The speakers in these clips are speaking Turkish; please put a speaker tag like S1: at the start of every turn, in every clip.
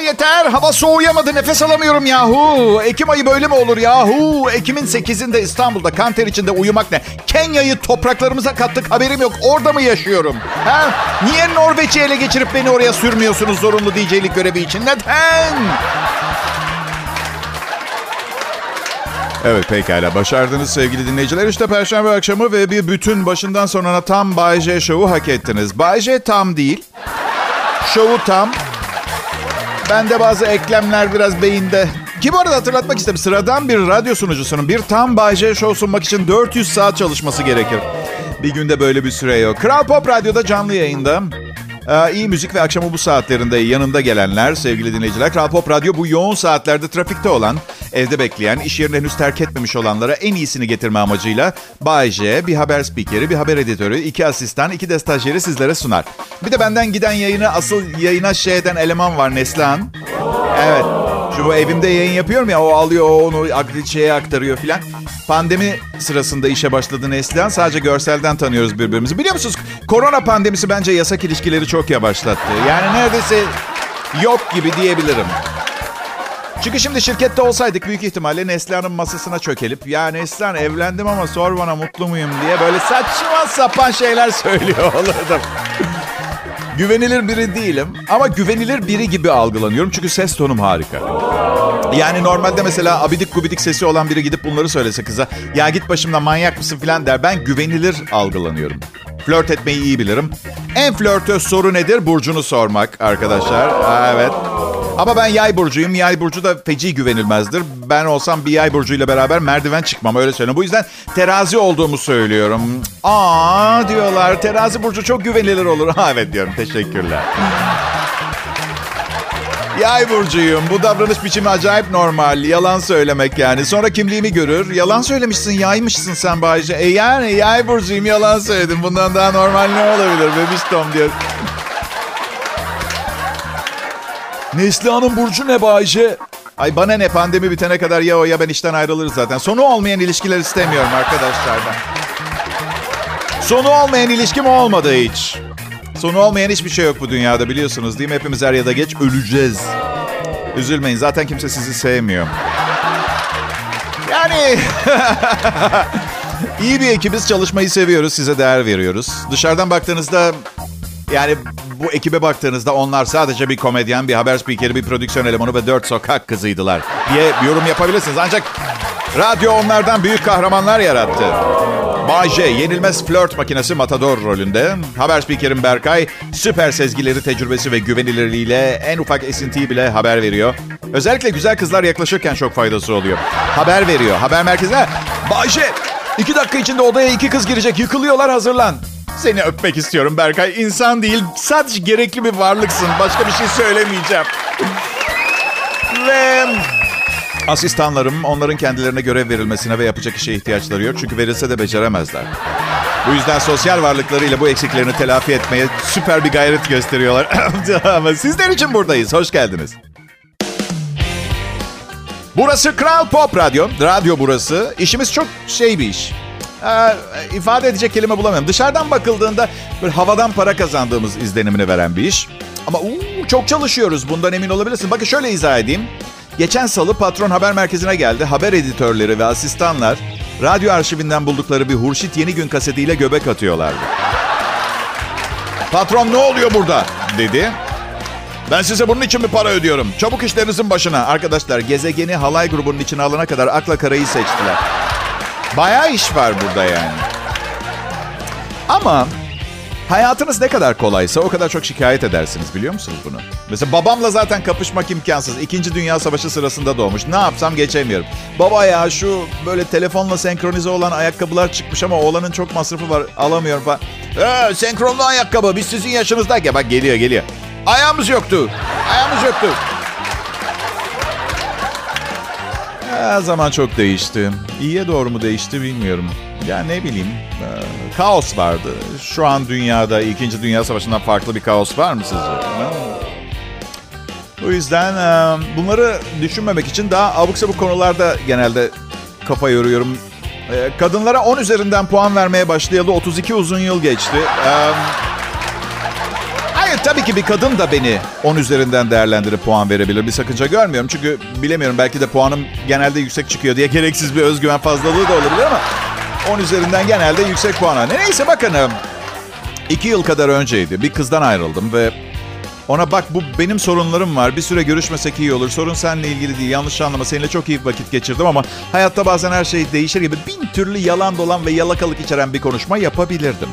S1: Yeter. Hava soğuyamadı. Nefes alamıyorum yahu. Ekim ayı böyle mi olur yahu? Ekim'in 8'inde İstanbul'da kanter içinde uyumak ne? Kenya'yı topraklarımıza kattık haberim yok. Orada mı yaşıyorum? Ha? Niye Norveç'i ele geçirip beni oraya sürmüyorsunuz zorunlu DJ'lik görevi için? Neden? Evet pekala başardınız sevgili dinleyiciler. İşte Perşembe akşamı ve bir bütün başından sonuna tam Bay J şovu hak ettiniz. Bay J tam değil. Şovu tam. Bende bazı eklemler biraz beyinde. Ki bu arada hatırlatmak istedim. Sıradan bir radyo sunucusunun bir tam Bay J show sunmak için 400 saat çalışması gerekir. Bir günde böyle bir süre yok. Kral Pop Radyo'da canlı yayında. Ee, iyi müzik ve akşamı bu saatlerinde yanında gelenler sevgili dinleyiciler. Kral Pop Radyo bu yoğun saatlerde trafikte olan, evde bekleyen, iş yerini henüz terk etmemiş olanlara en iyisini getirme amacıyla Bay J, bir haber spikeri, bir haber editörü, iki asistan, iki de stajyeri sizlere sunar. Bir de benden giden yayını asıl yayına şey eden eleman var Neslihan. Evet. Şu bu evimde yayın yapıyorum ya o alıyor o onu şeye aktarıyor filan. Pandemi sırasında işe başladı Neslihan. Sadece görselden tanıyoruz birbirimizi. Biliyor musunuz korona pandemisi bence yasak ilişkileri çok yavaşlattı. Yani neredeyse yok gibi diyebilirim. Çünkü şimdi şirkette olsaydık büyük ihtimalle Neslihan'ın masasına çökelip ya Neslihan evlendim ama sor bana mutlu muyum diye böyle saçma sapan şeyler söylüyor olurdum. Güvenilir biri değilim ama güvenilir biri gibi algılanıyorum çünkü ses tonum harika. Yani normalde mesela abidik gubidik sesi olan biri gidip bunları söylese kıza ya git başımdan manyak mısın falan der. Ben güvenilir algılanıyorum. Flört etmeyi iyi bilirim. En flörtöz soru nedir? Burcunu sormak arkadaşlar. Evet. Ama ben yay burcuyum. Yay burcu da feci güvenilmezdir. Ben olsam bir yay burcuyla beraber merdiven çıkmam öyle söyleyeyim. Bu yüzden terazi olduğumu söylüyorum. Aa diyorlar terazi burcu çok güvenilir olur. Ha evet diyorum teşekkürler. Yay burcuyum. Bu davranış biçimi acayip normal. Yalan söylemek yani. Sonra kimliğimi görür. Yalan söylemişsin, yaymışsın sen Bayce. E yani yay burcuyum, yalan söyledim. Bundan daha normal ne olabilir bebiş Tom diyor. Neslihan'ın burcu ne Bayce? Ay bana ne pandemi bitene kadar ya o ya ben işten ayrılırız zaten. Sonu olmayan ilişkiler istemiyorum arkadaşlardan. Sonu olmayan ilişkim olmadı hiç. Sonu olmayan hiçbir şey yok bu dünyada biliyorsunuz değil mi? Hepimiz er ya da geç öleceğiz. Üzülmeyin zaten kimse sizi sevmiyor. Yani iyi bir ekibiz çalışmayı seviyoruz size değer veriyoruz. Dışarıdan baktığınızda yani bu ekibe baktığınızda onlar sadece bir komedyen, bir haber spikeri, bir prodüksiyon elemanı ve dört sokak kızıydılar diye yorum yapabilirsiniz. Ancak radyo onlardan büyük kahramanlar yarattı. Bay yenilmez flört makinesi Matador rolünde. Haber spikerim Berkay, süper sezgileri, tecrübesi ve güvenilirliğiyle en ufak esintiyi bile haber veriyor. Özellikle güzel kızlar yaklaşırken çok faydası oluyor. Haber veriyor. Haber merkezine, Bay iki dakika içinde odaya iki kız girecek, yıkılıyorlar hazırlan. Seni öpmek istiyorum Berkay. İnsan değil, sadece gerekli bir varlıksın. Başka bir şey söylemeyeceğim. Ve asistanlarım onların kendilerine görev verilmesine ve yapacak işe ihtiyaçları yok. Çünkü verilse de beceremezler. Bu yüzden sosyal varlıklarıyla bu eksiklerini telafi etmeye süper bir gayret gösteriyorlar. Ama sizler için buradayız. Hoş geldiniz. Burası Kral Pop Radyo. Radyo burası. İşimiz çok şey bir iş. Ee, ifade edecek kelime bulamıyorum. Dışarıdan bakıldığında böyle havadan para kazandığımız izlenimini veren bir iş. Ama uu, çok çalışıyoruz. Bundan emin olabilirsin. Bakın şöyle izah edeyim. Geçen salı patron haber merkezine geldi. Haber editörleri ve asistanlar radyo arşivinden buldukları bir Hurşit Yeni Gün kasetiyle göbek atıyorlardı. Patron ne oluyor burada dedi. Ben size bunun için mi para ödüyorum? Çabuk işlerinizin başına. Arkadaşlar gezegeni halay grubunun içine alana kadar akla karayı seçtiler. Bayağı iş var burada yani. Ama hayatınız ne kadar kolaysa o kadar çok şikayet edersiniz biliyor musunuz bunu? Mesela babamla zaten kapışmak imkansız. İkinci Dünya Savaşı sırasında doğmuş. Ne yapsam geçemiyorum. Baba ya şu böyle telefonla senkronize olan ayakkabılar çıkmış ama oğlanın çok masrafı var alamıyorum falan. Ee, senkronlu ayakkabı biz sizin yaşınızdayken bak geliyor geliyor. Ayağımız yoktu. Ayağımız yoktu. Her zaman çok değişti. İyiye doğru mu değişti bilmiyorum. Ya ne bileyim. E, kaos vardı. Şu an dünyada 2. Dünya Savaşı'ndan farklı bir kaos var mı sizce? O yüzden e, bunları düşünmemek için daha abuk sabuk konularda genelde kafa yoruyorum. E, kadınlara 10 üzerinden puan vermeye başlayalı 32 uzun yıl geçti. Hayır tabii ki bir kadın da beni 10 üzerinden değerlendirip puan verebilir. Bir sakınca görmüyorum. Çünkü bilemiyorum belki de puanım genelde yüksek çıkıyor diye gereksiz bir özgüven fazlalığı da olabilir ama 10 üzerinden genelde yüksek puana. Neyse bakın 2 yıl kadar önceydi. Bir kızdan ayrıldım ve ona bak bu benim sorunlarım var. Bir süre görüşmesek iyi olur. Sorun seninle ilgili değil. Yanlış anlama. Seninle çok iyi vakit geçirdim ama hayatta bazen her şey değişir gibi bin türlü yalan dolan ve yalakalık içeren bir konuşma yapabilirdim.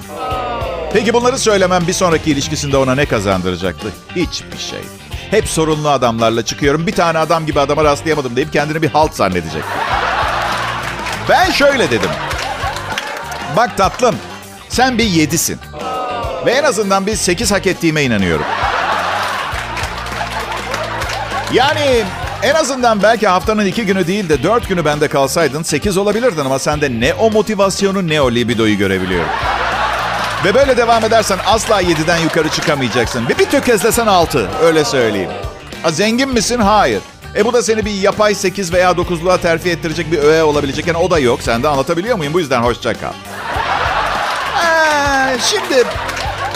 S1: Peki bunları söylemem bir sonraki ilişkisinde ona ne kazandıracaktı? Hiçbir şey. Hep sorunlu adamlarla çıkıyorum. Bir tane adam gibi adama rastlayamadım deyip kendini bir halt zannedecek. Ben şöyle dedim. Bak tatlım, sen bir yedisin. Ve en azından bir sekiz hak ettiğime inanıyorum. Yani en azından belki haftanın iki günü değil de dört günü bende kalsaydın sekiz olabilirdin ama sende ne o motivasyonu ne o libidoyu görebiliyorum. Ve böyle devam edersen asla 7'den yukarı çıkamayacaksın. Ve bir tökezlesen 6 öyle söyleyeyim. Ha, zengin misin? Hayır. E bu da seni bir yapay 8 veya 9'luğa terfi ettirecek bir öğe olabilecek. Yani o da yok. Sen de anlatabiliyor muyum? Bu yüzden hoşça kal. Ee, şimdi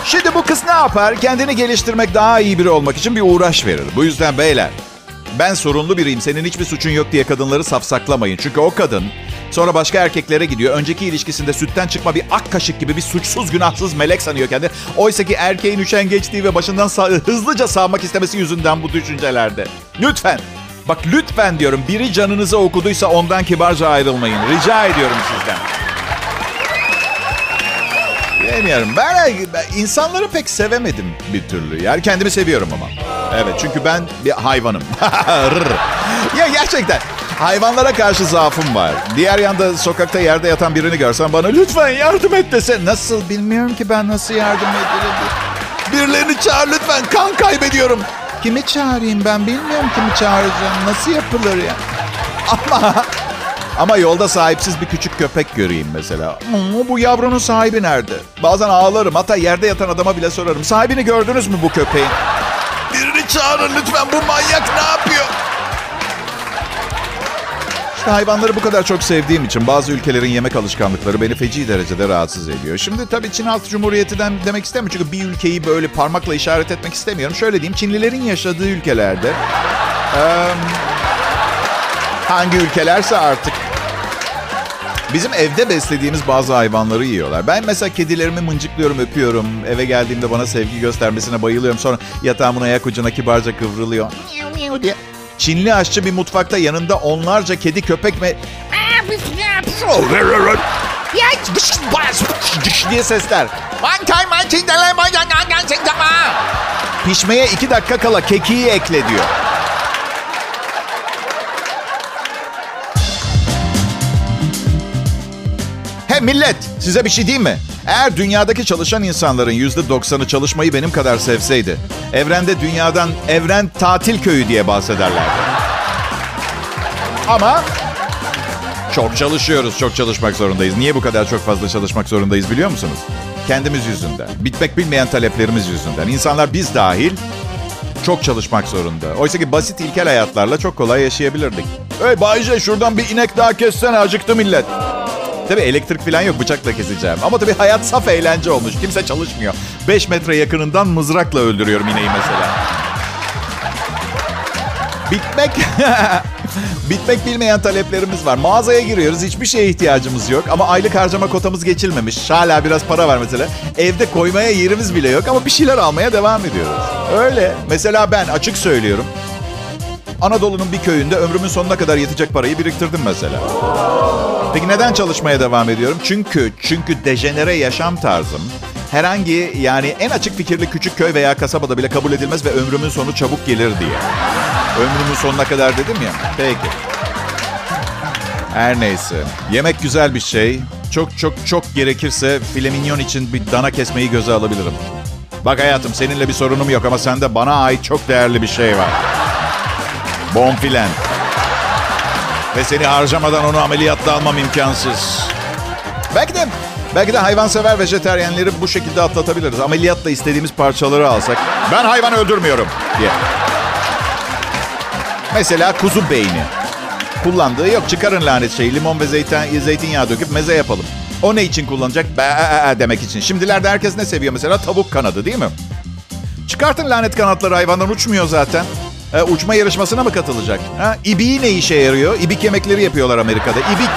S1: Şimdi bu kız ne yapar? Kendini geliştirmek, daha iyi biri olmak için bir uğraş verir. Bu yüzden beyler, ben sorunlu biriyim, senin hiçbir suçun yok diye kadınları safsaklamayın. Çünkü o kadın sonra başka erkeklere gidiyor. Önceki ilişkisinde sütten çıkma bir ak kaşık gibi bir suçsuz günahsız melek sanıyor kendini. Oysa ki erkeğin üşengeçliği ve başından sağ- hızlıca sağmak istemesi yüzünden bu düşüncelerde. Lütfen, bak lütfen diyorum biri canınızı okuduysa ondan kibarca ayrılmayın. Rica ediyorum sizden. Bilmiyorum. Ben, ben insanları pek sevemedim bir türlü. Yani kendimi seviyorum ama. Evet çünkü ben bir hayvanım. Ya gerçekten hayvanlara karşı zaafım var. Diğer yanda sokakta yerde yatan birini görsem bana lütfen yardım et dese. Nasıl bilmiyorum ki ben nasıl yardım ederim. Birilerini çağır lütfen kan kaybediyorum. Kimi çağırayım ben bilmiyorum kimi çağıracağım. Nasıl yapılır ya? Ama ama yolda sahipsiz bir küçük köpek göreyim mesela. Bu yavrunun sahibi nerede? Bazen ağlarım. Hatta yerde yatan adama bile sorarım. Sahibini gördünüz mü bu köpeğin? Birini çağırın lütfen. Bu manyak ne yapıyor? İşte hayvanları bu kadar çok sevdiğim için bazı ülkelerin yemek alışkanlıkları beni feci derecede rahatsız ediyor. Şimdi tabii Çin Halk Cumhuriyeti'den demek istemiyorum. Çünkü bir ülkeyi böyle parmakla işaret etmek istemiyorum. Şöyle diyeyim Çinlilerin yaşadığı ülkelerde... em, hangi ülkelerse artık Bizim evde beslediğimiz bazı hayvanları yiyorlar. Ben mesela kedilerimi mıncıklıyorum, öpüyorum. Eve geldiğimde bana sevgi göstermesine bayılıyorum. Sonra yatağımın ayak ucuna kibarca kıvrılıyor. Diye. Çinli aşçı bir mutfakta yanında onlarca kedi, köpek ve diye sesler. Pişmeye iki dakika kala kekiği ekle diyor. He millet size bir şey diyeyim mi? Eğer dünyadaki çalışan insanların yüzde doksanı çalışmayı benim kadar sevseydi... ...evrende dünyadan evren tatil köyü diye bahsederlerdi. Ama çok çalışıyoruz, çok çalışmak zorundayız. Niye bu kadar çok fazla çalışmak zorundayız biliyor musunuz? Kendimiz yüzünden, bitmek bilmeyen taleplerimiz yüzünden. İnsanlar biz dahil çok çalışmak zorunda. Oysa ki basit ilkel hayatlarla çok kolay yaşayabilirdik. Hey Bayce şuradan bir inek daha kessene acıktı millet. Tabii elektrik falan yok bıçakla keseceğim. Ama tabii hayat saf eğlence olmuş. Kimse çalışmıyor. 5 metre yakınından mızrakla öldürüyorum ineği mesela. Bitmek... Bitmek bilmeyen taleplerimiz var. Mağazaya giriyoruz. Hiçbir şeye ihtiyacımız yok. Ama aylık harcama kotamız geçilmemiş. Hala biraz para var mesela. Evde koymaya yerimiz bile yok. Ama bir şeyler almaya devam ediyoruz. Öyle. Mesela ben açık söylüyorum. Anadolu'nun bir köyünde ömrümün sonuna kadar yetecek parayı biriktirdim mesela. Peki neden çalışmaya devam ediyorum? Çünkü çünkü dejenere yaşam tarzım herhangi yani en açık fikirli küçük köy veya kasabada bile kabul edilmez ve ömrümün sonu çabuk gelir diye. Ömrümün sonuna kadar dedim ya. Peki. Her neyse. Yemek güzel bir şey. Çok çok çok gerekirse file mignon için bir dana kesmeyi göze alabilirim. Bak hayatım seninle bir sorunum yok ama sende bana ait çok değerli bir şey var. Bonfilen. Ve seni harcamadan onu ameliyatla almam imkansız. Belki de belki de hayvansever vejeteryenleri bu şekilde atlatabiliriz. Ameliyatla istediğimiz parçaları alsak. Ben hayvan öldürmüyorum diye. Mesela kuzu beyni. Kullandığı yok. Çıkarın lanet şeyi. Limon ve zeytin, zeytinyağı döküp meze yapalım. O ne için kullanacak? Be demek için. Şimdilerde herkes ne seviyor mesela? Tavuk kanadı değil mi? Çıkartın lanet kanatları hayvandan uçmuyor zaten. E, uçma yarışmasına mı katılacak? Ha? İbiği ne işe yarıyor? İbik yemekleri yapıyorlar Amerika'da. İbik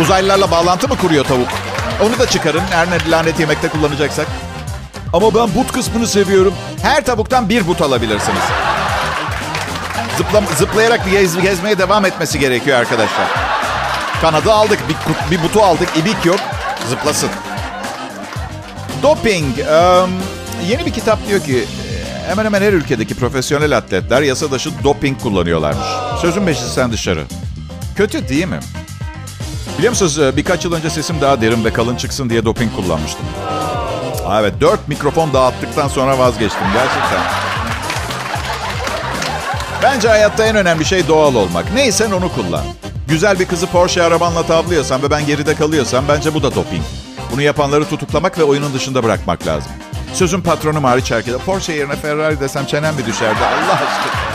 S1: uzaylılarla bağlantı mı kuruyor tavuk? Onu da çıkarın her ne lanet yemekte kullanacaksak. Ama ben but kısmını seviyorum. Her tavuktan bir but alabilirsiniz. Zıpla, zıplayarak gez, gezmeye devam etmesi gerekiyor arkadaşlar. Kanadı aldık, bir, bir butu aldık, ibik yok. Zıplasın. Doping. Um, yeni bir kitap diyor ki hemen hemen her ülkedeki profesyonel atletler yasa dışı doping kullanıyorlarmış. Sözün meclisten dışarı. Kötü değil mi? Biliyor musunuz birkaç yıl önce sesim daha derin ve kalın çıksın diye doping kullanmıştım. Evet dört mikrofon dağıttıktan sonra vazgeçtim gerçekten. Bence hayatta en önemli şey doğal olmak. Neysen onu kullan. Güzel bir kızı Porsche arabanla tavlıyorsan ve ben geride kalıyorsam bence bu da doping. Bunu yapanları tutuklamak ve oyunun dışında bırakmak lazım. Sözün patronum hariç herkese. Porsche yerine Ferrari desem çenem bir düşerdi Allah aşkına.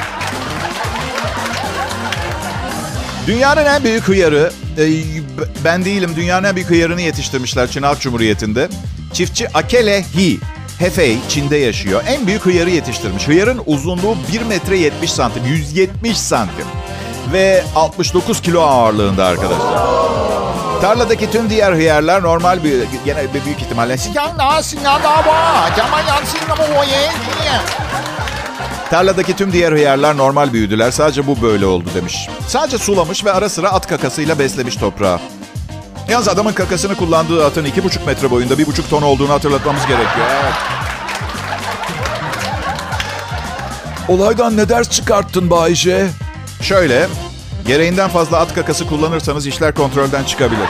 S1: Dünyanın en büyük hıyarı, e, ben değilim dünyanın en büyük hıyarını yetiştirmişler Çin Halk Cumhuriyeti'nde. Çiftçi Akele Hi, Hefei Çin'de yaşıyor. En büyük hıyarı yetiştirmiş. Hıyarın uzunluğu 1 metre 70 santim, 170 santim. Ve 69 kilo ağırlığında arkadaşlar. Tarladaki tüm diğer hıyarlar normal bir, gene bir büyük ihtimalle Tarladaki tüm diğer hıyarlar normal büyüdüler. Sadece bu böyle oldu demiş. Sadece sulamış ve ara sıra at kakasıyla beslemiş toprağı. Yalnız adamın kakasını kullandığı atın iki buçuk metre boyunda bir buçuk ton olduğunu hatırlatmamız gerekiyor. Evet. Olaydan ne ders çıkarttın Bayce? Şöyle, gereğinden fazla at kakası kullanırsanız işler kontrolden çıkabilir.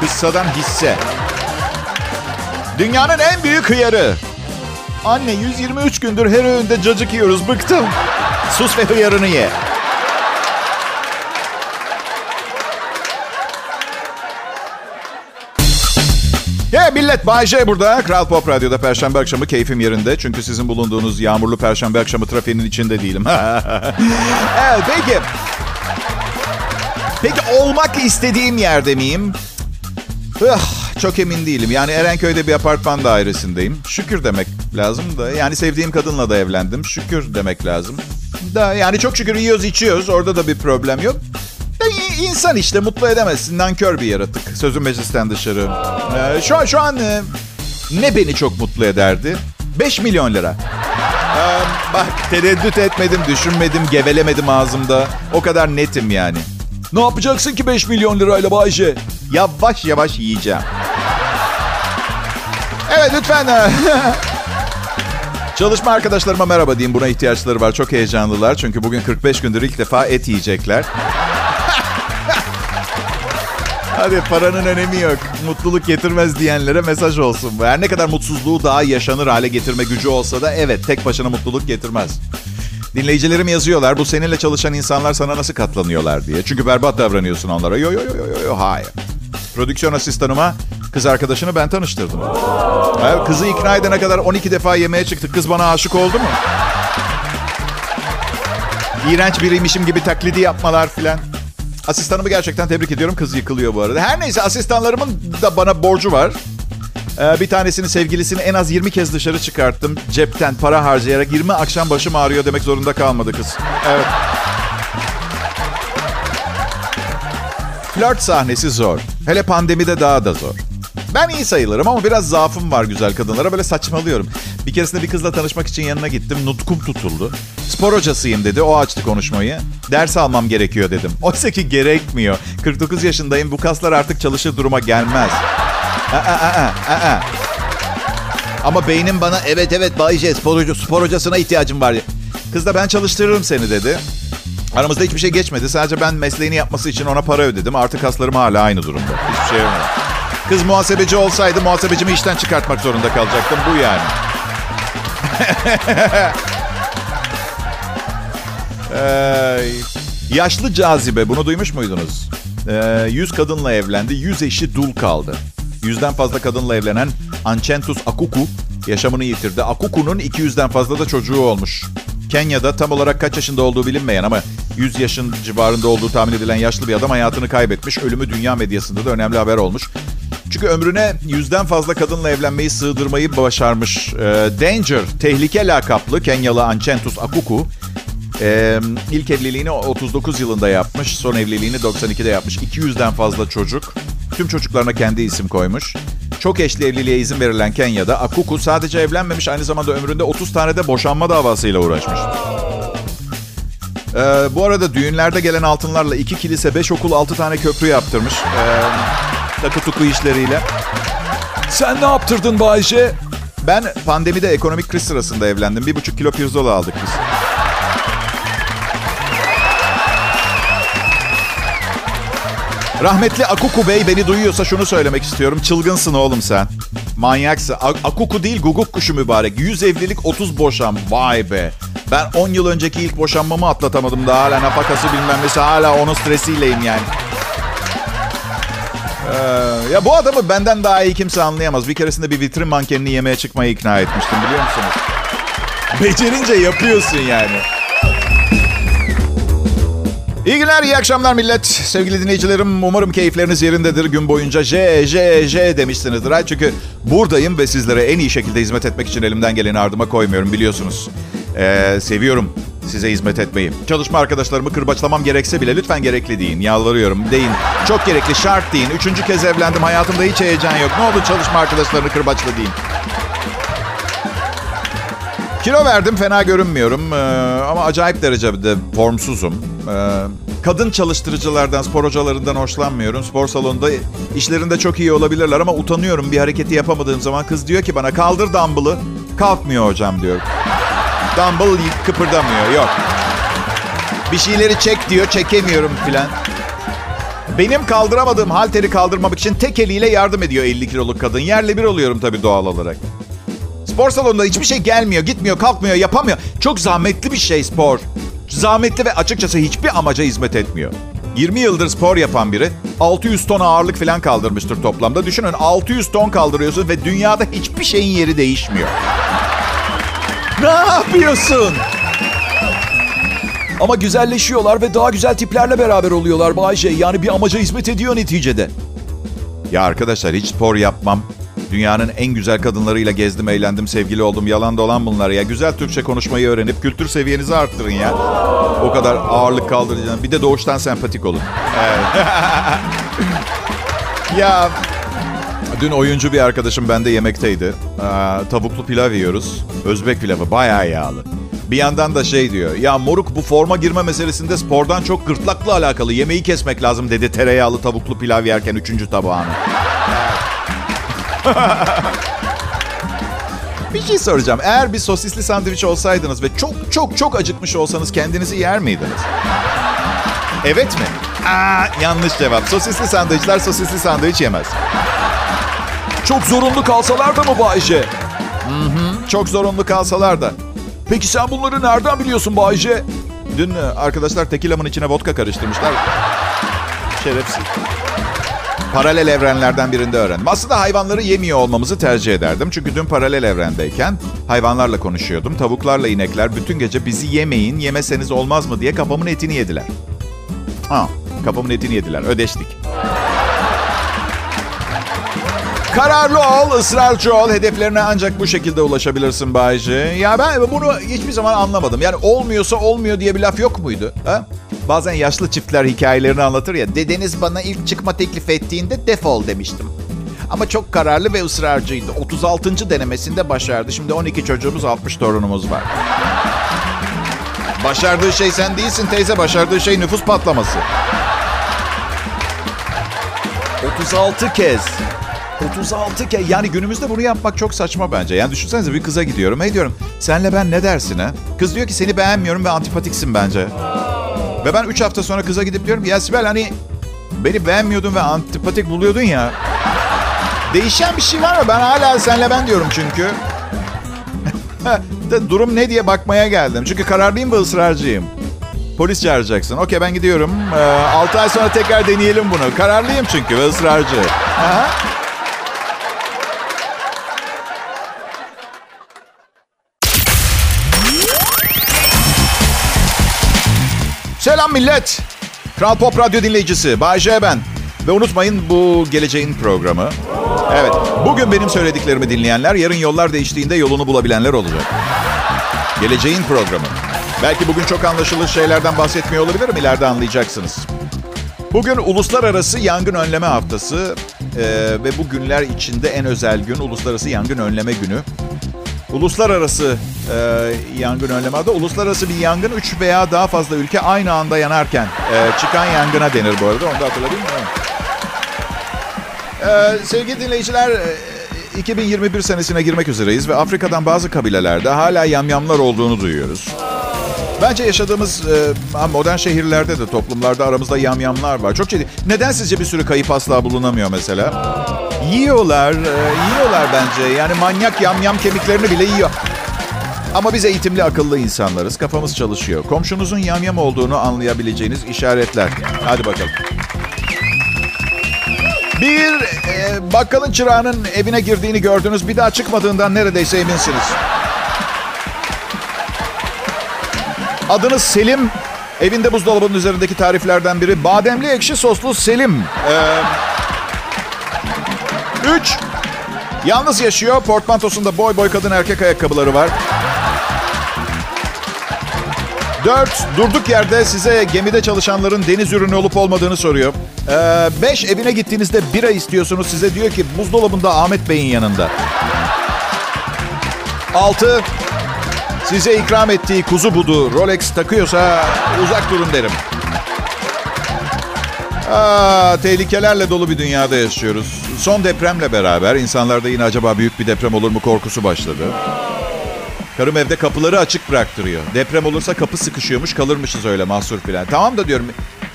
S1: Kıssadan hisse. Dünyanın en büyük hıyarı. Anne 123 gündür her öğünde cacık yiyoruz. Bıktım. Sus ve hıyarını ye. Ya yeah, millet Bay J burada. Kral Pop Radyo'da Perşembe akşamı keyfim yerinde. Çünkü sizin bulunduğunuz yağmurlu Perşembe akşamı trafiğinin içinde değilim. evet peki. Peki olmak istediğim yerde miyim? Ugh, çok emin değilim. Yani Erenköy'de bir apartman dairesindeyim. Şükür demek lazım da. Yani sevdiğim kadınla da evlendim. Şükür demek lazım. Da yani çok şükür yiyoruz içiyoruz. Orada da bir problem yok. İnsan işte mutlu edemezsin. Nankör bir yaratık. Sözüm meclisten dışarı. Ee, şu an şu an e, ne beni çok mutlu ederdi? 5 milyon lira. Ee, bak tereddüt etmedim, düşünmedim, gevelemedim ağzımda. O kadar netim yani. Ne yapacaksın ki 5 milyon lirayla Bayce? Yavaş yavaş yiyeceğim. Evet lütfen. Çalışma arkadaşlarıma merhaba diyeyim. Buna ihtiyaçları var. Çok heyecanlılar. Çünkü bugün 45 gündür ilk defa et yiyecekler. Hadi paranın önemi yok. Mutluluk getirmez diyenlere mesaj olsun. Her ne kadar mutsuzluğu daha yaşanır hale getirme gücü olsa da evet tek başına mutluluk getirmez. Dinleyicilerim yazıyorlar. Bu seninle çalışan insanlar sana nasıl katlanıyorlar diye. Çünkü berbat davranıyorsun onlara. Yo yo yo yo yo hayır. Prodüksiyon asistanıma kız arkadaşını ben tanıştırdım. Evet, kızı ikna edene kadar 12 defa yemeğe çıktık. Kız bana aşık oldu mu? İğrenç biriymişim gibi taklidi yapmalar filan. Asistanımı gerçekten tebrik ediyorum. Kız yıkılıyor bu arada. Her neyse asistanlarımın da bana borcu var. Ee, bir tanesini sevgilisini en az 20 kez dışarı çıkarttım. Cepten para harcayarak 20 akşam başım ağrıyor demek zorunda kalmadı kız. Evet. Flört sahnesi zor. Hele pandemide daha da zor. Ben iyi sayılırım ama biraz zaafım var güzel kadınlara. Böyle saçmalıyorum. Bir keresinde bir kızla tanışmak için yanına gittim. Nutkum tutuldu. Spor hocasıyım dedi. O açtı konuşmayı. Ders almam gerekiyor dedim. Oysa ki gerekmiyor. 49 yaşındayım. Bu kaslar artık çalışır duruma gelmez. Aa, aa, aa. Ama beynim bana evet evet Bayce spor, hoca, spor hocasına ihtiyacım var. Kız da ben çalıştırırım seni dedi. Aramızda hiçbir şey geçmedi. Sadece ben mesleğini yapması için ona para ödedim. Artık kaslarım hala aynı durumda. Hiçbir şey yok. Kız muhasebeci olsaydı muhasebecimi işten çıkartmak zorunda kalacaktım. Bu yani. ee, yaşlı cazibe. Bunu duymuş muydunuz? Ee, 100 kadınla evlendi. 100 eşi dul kaldı. Yüzden fazla kadınla evlenen Anchentus Akuku yaşamını yitirdi. Akuku'nun 200'den fazla da çocuğu olmuş. Kenya'da tam olarak kaç yaşında olduğu bilinmeyen ama 100 yaşın civarında olduğu tahmin edilen yaşlı bir adam hayatını kaybetmiş. Ölümü dünya medyasında da önemli haber olmuş. Çünkü ömrüne yüzden fazla kadınla evlenmeyi sığdırmayı başarmış. E, Danger, tehlike lakaplı Kenyalı Anchentus Akuku. E, ilk evliliğini 39 yılında yapmış. Son evliliğini 92'de yapmış. 200'den fazla çocuk. Tüm çocuklarına kendi isim koymuş. Çok eşli evliliğe izin verilen Kenya'da Akuku sadece evlenmemiş aynı zamanda ömründe 30 tane de boşanma davasıyla uğraşmış. Ee, bu arada düğünlerde gelen altınlarla iki kilise, beş okul, altı tane köprü yaptırmış. Ee, takı tuku işleriyle.
S2: Sen ne yaptırdın Bayce?
S1: Ben pandemide ekonomik kriz sırasında evlendim. Bir buçuk kilo pirzola aldık biz. Rahmetli Akuku Bey beni duyuyorsa şunu söylemek istiyorum. Çılgınsın oğlum sen. Manyaksın. Akuku değil guguk kuşu mübarek. 100 evlilik 30 boşan. Vay be. Ben 10 yıl önceki ilk boşanmamı atlatamadım. Daha hala nafakası bilmem nesi. Hala onun stresiyleyim yani. Ee, ya bu adamı benden daha iyi kimse anlayamaz. Bir keresinde bir vitrin mankenini yemeğe çıkmaya ikna etmiştim biliyor musunuz? Becerince yapıyorsun yani. İyi günler, iyi akşamlar millet. Sevgili dinleyicilerim, umarım keyifleriniz yerindedir. Gün boyunca J, J, J demişsinizdir. Çünkü buradayım ve sizlere en iyi şekilde hizmet etmek için elimden geleni ardıma koymuyorum biliyorsunuz. Ee, seviyorum size hizmet etmeyi. Çalışma arkadaşlarımı kırbaçlamam gerekse bile lütfen gerekli deyin. Yalvarıyorum deyin. Çok gerekli şart deyin. Üçüncü kez evlendim. Hayatımda hiç heyecan yok. Ne oldu çalışma arkadaşlarını kırbaçla deyin. Kilo verdim fena görünmüyorum ee, ama acayip derecede formsuzum. Ee, kadın çalıştırıcılardan, spor hocalarından hoşlanmıyorum. Spor salonunda işlerinde çok iyi olabilirler ama utanıyorum bir hareketi yapamadığım zaman. Kız diyor ki bana kaldır dumbbell'ı. Kalkmıyor hocam diyor. Dumbbell kıpırdamıyor yok. Bir şeyleri çek diyor çekemiyorum filan. Benim kaldıramadığım halteri kaldırmamak için tek eliyle yardım ediyor 50 kiloluk kadın. Yerle bir oluyorum tabii doğal olarak. Spor salonunda hiçbir şey gelmiyor, gitmiyor, kalkmıyor, yapamıyor. Çok zahmetli bir şey spor. Zahmetli ve açıkçası hiçbir amaca hizmet etmiyor. 20 yıldır spor yapan biri 600 ton ağırlık falan kaldırmıştır toplamda. Düşünün 600 ton kaldırıyorsun ve dünyada hiçbir şeyin yeri değişmiyor. ne yapıyorsun?
S2: Ama güzelleşiyorlar ve daha güzel tiplerle beraber oluyorlar Bayce. Yani bir amaca hizmet ediyor neticede.
S1: Ya arkadaşlar hiç spor yapmam. Dünyanın en güzel kadınlarıyla gezdim, eğlendim, sevgili oldum. Yalan dolan bunlar ya. Güzel Türkçe konuşmayı öğrenip kültür seviyenizi arttırın ya. O kadar ağırlık kaldıracağım. Bir de doğuştan sempatik olun. Evet. ya dün oyuncu bir arkadaşım bende yemekteydi. Ee, tavuklu pilav yiyoruz. Özbek pilavı bayağı yağlı. Bir yandan da şey diyor. Ya moruk bu forma girme meselesinde spordan çok gırtlakla alakalı. Yemeği kesmek lazım dedi tereyağlı tavuklu pilav yerken üçüncü tabağını. Bir şey soracağım. Eğer bir sosisli sandviç olsaydınız ve çok çok çok acıkmış olsanız kendinizi yer miydiniz? Evet mi? Aa, yanlış cevap. Sosisli sandviçler sosisli sandviç yemez.
S2: Çok zorunlu kalsalar da mı Bayce?
S1: Çok zorunlu kalsalar da.
S2: Peki sen bunları nereden biliyorsun Bayce?
S1: Dün e, arkadaşlar tekilamın içine vodka karıştırmışlar. Şerefsiz. Paralel evrenlerden birinde öğrendim. Aslında hayvanları yemiyor olmamızı tercih ederdim. Çünkü dün paralel evrendeyken hayvanlarla konuşuyordum. Tavuklarla inekler bütün gece bizi yemeyin, yemeseniz olmaz mı diye kafamın etini yediler. Ha, kafamın etini yediler. Ödeştik. Kararlı ol, ısrarcı ol. Hedeflerine ancak bu şekilde ulaşabilirsin Bayce. Ya ben bunu hiçbir zaman anlamadım. Yani olmuyorsa olmuyor diye bir laf yok muydu? Ha? Bazen yaşlı çiftler hikayelerini anlatır ya. Dedeniz bana ilk çıkma teklif ettiğinde defol demiştim. Ama çok kararlı ve ısrarcıydı. 36. denemesinde başardı. Şimdi 12 çocuğumuz, 60 torunumuz var. Başardığı şey sen değilsin teyze. Başardığı şey nüfus patlaması. 36 kez. 36 kez. Yani günümüzde bunu yapmak çok saçma bence. Yani düşünsenize bir kıza gidiyorum. Hey diyorum senle ben ne dersin ha? Kız diyor ki seni beğenmiyorum ve antipatiksin bence. Ve ben 3 hafta sonra kıza gidip diyorum ya Sibel hani beni beğenmiyordun ve antipatik buluyordun ya. Değişen bir şey var mı? Ben hala senle ben diyorum çünkü. Durum ne diye bakmaya geldim. Çünkü kararlıyım ve ısrarcıyım. Polis çağıracaksın. Okey ben gidiyorum. Ee, 6 ay sonra tekrar deneyelim bunu. Kararlıyım çünkü ve ısrarcı. Aha. Selam millet. Kral Pop Radyo dinleyicisi. Bay J ben. Ve unutmayın bu geleceğin programı. Evet, bugün benim söylediklerimi dinleyenler, yarın yollar değiştiğinde yolunu bulabilenler olacak. Geleceğin programı. Belki bugün çok anlaşılır şeylerden bahsetmiyor olabilirim, ileride anlayacaksınız. Bugün Uluslararası Yangın Önleme Haftası ee, ve bu günler içinde en özel gün Uluslararası Yangın Önleme Günü. Uluslararası e, yangın önleme adı. Uluslararası bir yangın 3 veya daha fazla ülke aynı anda yanarken e, çıkan yangına denir bu arada. Onu da hatırladın mı? E, sevgili dinleyiciler, e, 2021 senesine girmek üzereyiz ve Afrika'dan bazı kabilelerde hala yamyamlar olduğunu duyuyoruz. Bence yaşadığımız e, modern şehirlerde de toplumlarda aramızda yamyamlar var. Çok ciddi. Neden sizce bir sürü kayıp asla bulunamıyor mesela? Yiyorlar, e, yiyorlar bence. Yani manyak yamyam kemiklerini bile yiyor. Ama biz eğitimli, akıllı insanlarız. Kafamız çalışıyor. Komşunuzun yamyam olduğunu anlayabileceğiniz işaretler. Hadi bakalım. Bir e, bakkalın çırağının evine girdiğini gördünüz. Bir daha çıkmadığından neredeyse eminsiniz. Adınız Selim. Evinde buzdolabının üzerindeki tariflerden biri. Bademli ekşi soslu Selim. Ee, üç. Yalnız yaşıyor. Portmantosunda boy boy kadın erkek ayakkabıları var. Dört. Durduk yerde size gemide çalışanların deniz ürünü olup olmadığını soruyor. Ee, beş. Evine gittiğinizde bira istiyorsunuz. Size diyor ki buzdolabında Ahmet Bey'in yanında. Altı. Size ikram ettiği kuzu budu Rolex takıyorsa uzak durun derim. Aa, tehlikelerle dolu bir dünyada yaşıyoruz. Son depremle beraber insanlarda yine acaba büyük bir deprem olur mu korkusu başladı. Karım evde kapıları açık bıraktırıyor. Deprem olursa kapı sıkışıyormuş kalırmışız öyle mahsur filan. Tamam da diyorum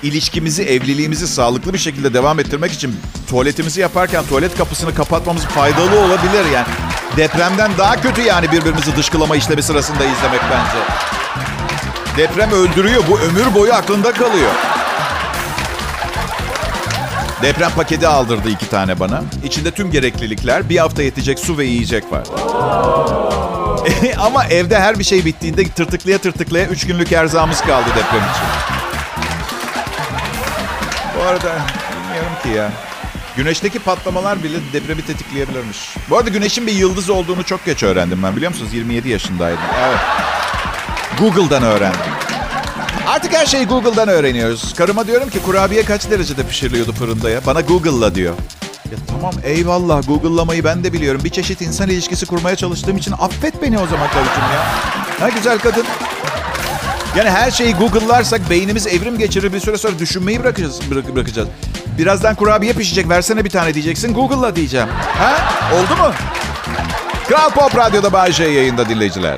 S1: ilişkimizi, evliliğimizi sağlıklı bir şekilde devam ettirmek için tuvaletimizi yaparken tuvalet kapısını kapatmamız faydalı olabilir yani. Depremden daha kötü yani birbirimizi dışkılama işlemi sırasında izlemek bence. Deprem öldürüyor. Bu ömür boyu aklında kalıyor. Deprem paketi aldırdı iki tane bana. İçinde tüm gereklilikler, bir hafta yetecek su ve yiyecek var. Ama evde her bir şey bittiğinde tırtıklaya tırtıklaya üç günlük erzağımız kaldı deprem için. Bu arada bilmiyorum ki ya. Güneşteki patlamalar bile depremi tetikleyebilirmiş. Bu arada güneşin bir yıldız olduğunu çok geç öğrendim ben biliyor musunuz? 27 yaşındaydım. Evet. Google'dan öğrendim. Artık her şeyi Google'dan öğreniyoruz. Karıma diyorum ki kurabiye kaç derecede pişiriliyordu fırında ya? Bana Google'la diyor. Ya tamam eyvallah Google'lamayı ben de biliyorum. Bir çeşit insan ilişkisi kurmaya çalıştığım için affet beni o zaman karıcığım ya. Ha güzel kadın. Yani her şeyi Google'larsak beynimiz evrim geçirir bir süre sonra düşünmeyi bırakacağız. Bırak, bırakacağız. Birazdan kurabiye pişecek versene bir tane diyeceksin Google'la diyeceğim. Ha? Oldu mu? Kral Pop Radyo'da Bay J yayında dinleyiciler.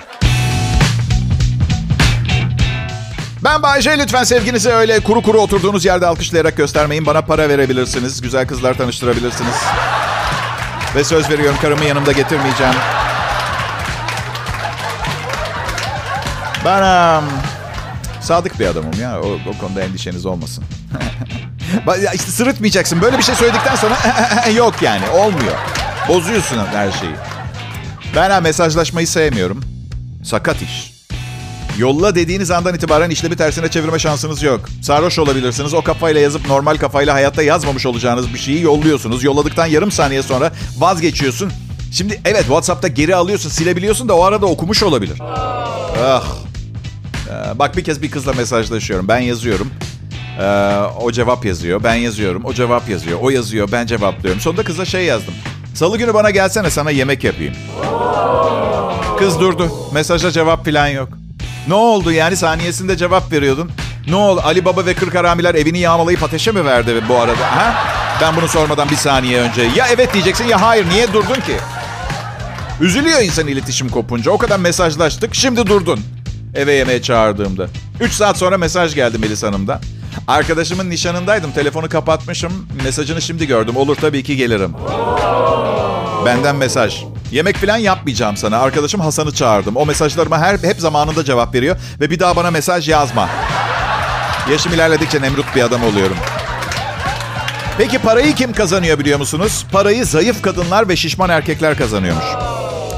S1: Ben Bay J. Lütfen sevginizi öyle kuru kuru oturduğunuz yerde alkışlayarak göstermeyin. Bana para verebilirsiniz. Güzel kızlar tanıştırabilirsiniz. Ve söz veriyorum karımı yanımda getirmeyeceğim. Ben um, sadık bir adamım ya. O, o konuda endişeniz olmasın. işte sırıtmayacaksın. Böyle bir şey söyledikten sonra yok yani. Olmuyor. Bozuyorsun her şeyi. Ben mesajlaşmayı sevmiyorum. Sakat iş. Yolla dediğiniz andan itibaren işlemi tersine çevirme şansınız yok. Sarhoş olabilirsiniz. O kafayla yazıp normal kafayla hayatta yazmamış olacağınız bir şeyi yolluyorsunuz. Yolladıktan yarım saniye sonra vazgeçiyorsun. Şimdi evet WhatsApp'ta geri alıyorsun, silebiliyorsun da o arada okumuş olabilir. Ah. Ee, bak bir kez bir kızla mesajlaşıyorum. Ben yazıyorum. Ee, o cevap yazıyor. Ben yazıyorum. O cevap yazıyor. O yazıyor. Ben cevaplıyorum. Sonunda kıza şey yazdım. Salı günü bana gelsene sana yemek yapayım. Kız durdu. Mesajda cevap falan yok. Ne oldu yani saniyesinde cevap veriyordun. Ne oldu Ali Baba ve Kırk Haramiler evini yağmalayıp ateşe mi verdi bu arada? Ha? Ben bunu sormadan bir saniye önce. Ya evet diyeceksin ya hayır. Niye durdun ki? Üzülüyor insan iletişim kopunca. O kadar mesajlaştık. Şimdi durdun. Eve yemeğe çağırdığımda. 3 saat sonra mesaj geldi Melis Hanım'dan. Arkadaşımın nişanındaydım. Telefonu kapatmışım. Mesajını şimdi gördüm. Olur tabii ki gelirim. Benden mesaj. Yemek falan yapmayacağım sana. Arkadaşım Hasan'ı çağırdım. O mesajlarıma her hep zamanında cevap veriyor. Ve bir daha bana mesaj yazma. Yaşım ilerledikçe Nemrut bir adam oluyorum. Peki parayı kim kazanıyor biliyor musunuz? Parayı zayıf kadınlar ve şişman erkekler kazanıyormuş.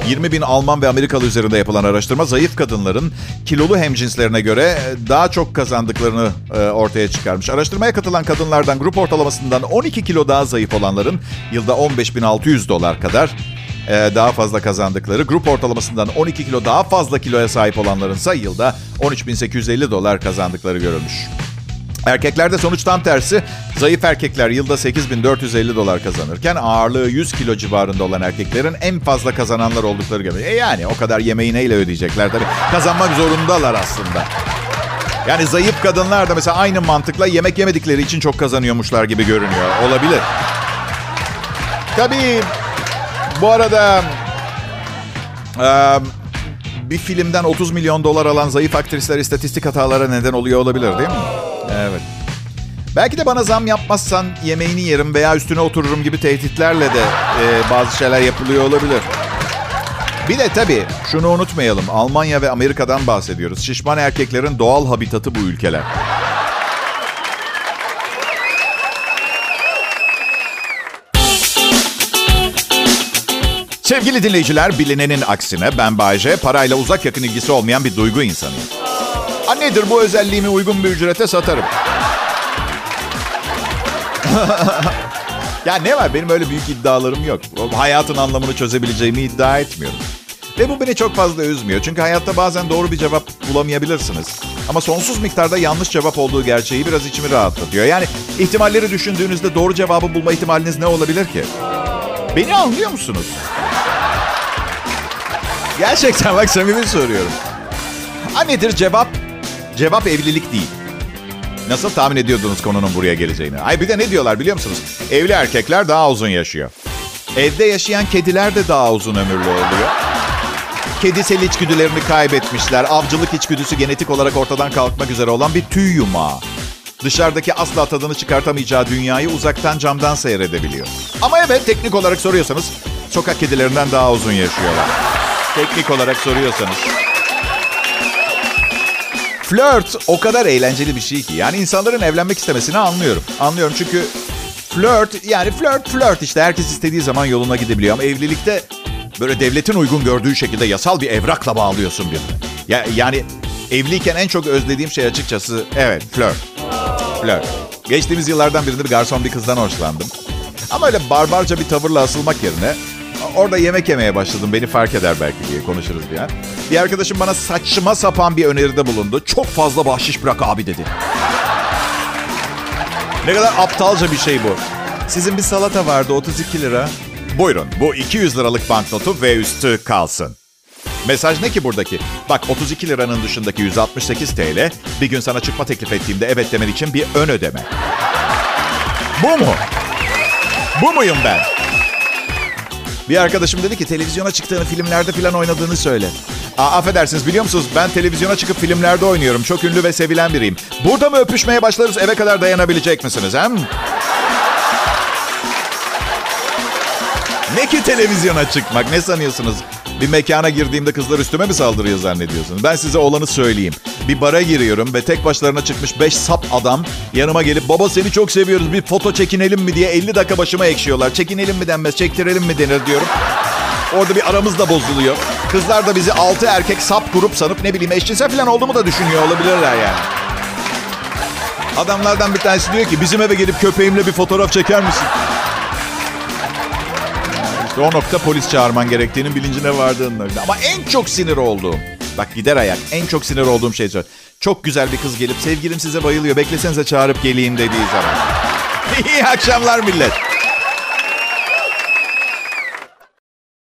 S1: 20 bin Alman ve Amerikalı üzerinde yapılan araştırma zayıf kadınların kilolu hemcinslerine göre daha çok kazandıklarını e, ortaya çıkarmış. Araştırmaya katılan kadınlardan grup ortalamasından 12 kilo daha zayıf olanların yılda 15.600 dolar kadar e, daha fazla kazandıkları, grup ortalamasından 12 kilo daha fazla kiloya sahip olanların ise yılda 13.850 dolar kazandıkları görülmüş. Erkeklerde sonuç tam tersi. Zayıf erkekler yılda 8450 dolar kazanırken ağırlığı 100 kilo civarında olan erkeklerin en fazla kazananlar oldukları gibi. E yani o kadar yemeği neyle ödeyecekler tabii. Kazanmak zorundalar aslında. Yani zayıf kadınlar da mesela aynı mantıkla yemek yemedikleri için çok kazanıyormuşlar gibi görünüyor. Olabilir. Tabii bu arada e, bir filmden 30 milyon dolar alan zayıf aktrisler istatistik hatalara neden oluyor olabilir değil mi? Evet. Belki de bana zam yapmazsan yemeğini yerim veya üstüne otururum gibi tehditlerle de e, bazı şeyler yapılıyor olabilir. Bir de tabii şunu unutmayalım. Almanya ve Amerika'dan bahsediyoruz. Şişman erkeklerin doğal habitatı bu ülkeler. Sevgili dinleyiciler, bilinenin aksine ben Bayce, parayla uzak yakın ilgisi olmayan bir duygu insanıyım. Ha nedir bu özelliğimi uygun bir ücrete satarım. ya ne var benim öyle büyük iddialarım yok. Hayatın anlamını çözebileceğimi iddia etmiyorum. Ve bu beni çok fazla üzmüyor. Çünkü hayatta bazen doğru bir cevap bulamayabilirsiniz. Ama sonsuz miktarda yanlış cevap olduğu gerçeği biraz içimi rahatlatıyor. Yani ihtimalleri düşündüğünüzde doğru cevabı bulma ihtimaliniz ne olabilir ki? Beni anlıyor musunuz? Gerçekten bak samimi soruyorum. Ha nedir cevap? Cevap evlilik değil. Nasıl tahmin ediyordunuz konunun buraya geleceğini? Ay bir de ne diyorlar biliyor musunuz? Evli erkekler daha uzun yaşıyor. Evde yaşayan kediler de daha uzun ömürlü oluyor. Kedisel içgüdülerini kaybetmişler. Avcılık içgüdüsü genetik olarak ortadan kalkmak üzere olan bir tüy yumağı. Dışarıdaki asla tadını çıkartamayacağı dünyayı uzaktan camdan seyredebiliyor. Ama evet teknik olarak soruyorsanız sokak kedilerinden daha uzun yaşıyorlar. Teknik olarak soruyorsanız. Flört o kadar eğlenceli bir şey ki. Yani insanların evlenmek istemesini anlıyorum. Anlıyorum çünkü flört yani flört flört işte herkes istediği zaman yoluna gidebiliyor. Ama evlilikte böyle devletin uygun gördüğü şekilde yasal bir evrakla bağlıyorsun birini. Ya, yani evliyken en çok özlediğim şey açıkçası evet flört. Flört. Geçtiğimiz yıllardan birinde bir garson bir kızdan hoşlandım. Ama öyle barbarca bir tavırla asılmak yerine orada yemek yemeye başladım. Beni fark eder belki diye konuşuruz bir an. Bir arkadaşım bana saçma sapan bir öneride bulundu. Çok fazla bahşiş bırak abi dedi. ne kadar aptalca bir şey bu. Sizin bir salata vardı 32 lira. Buyurun bu 200 liralık banknotu ve üstü kalsın. Mesaj ne ki buradaki? Bak 32 liranın dışındaki 168 TL bir gün sana çıkma teklif ettiğimde evet demen için bir ön ödeme. Bu mu? Bu muyum ben? Bir arkadaşım dedi ki televizyona çıktığını filmlerde falan oynadığını söyle. Aa, affedersiniz biliyor musunuz ben televizyona çıkıp filmlerde oynuyorum. Çok ünlü ve sevilen biriyim. Burada mı öpüşmeye başlarız eve kadar dayanabilecek misiniz? Hem? Ne ki televizyona çıkmak ne sanıyorsunuz? Bir mekana girdiğimde kızlar üstüme mi saldırıyor zannediyorsunuz? Ben size olanı söyleyeyim. Bir bara giriyorum ve tek başlarına çıkmış 5 sap adam yanıma gelip baba seni çok seviyoruz bir foto çekinelim mi diye 50 dakika başıma ekşiyorlar. Çekinelim mi denmez çektirelim mi denir diyorum. Orada bir aramız da bozuluyor. Kızlar da bizi 6 erkek sap grup sanıp ne bileyim eşcinsel falan olduğumu da düşünüyor olabilirler yani. Adamlardan bir tanesi diyor ki bizim eve gelip köpeğimle bir fotoğraf çeker misin? İşte o nokta polis çağırman gerektiğinin bilincine vardığında. Ama en çok sinir olduğum, bak gider ayak, en çok sinir olduğum şey söyle. Çok güzel bir kız gelip sevgilim size bayılıyor, beklesenize çağırıp geleyim dediği zaman. İyi akşamlar millet.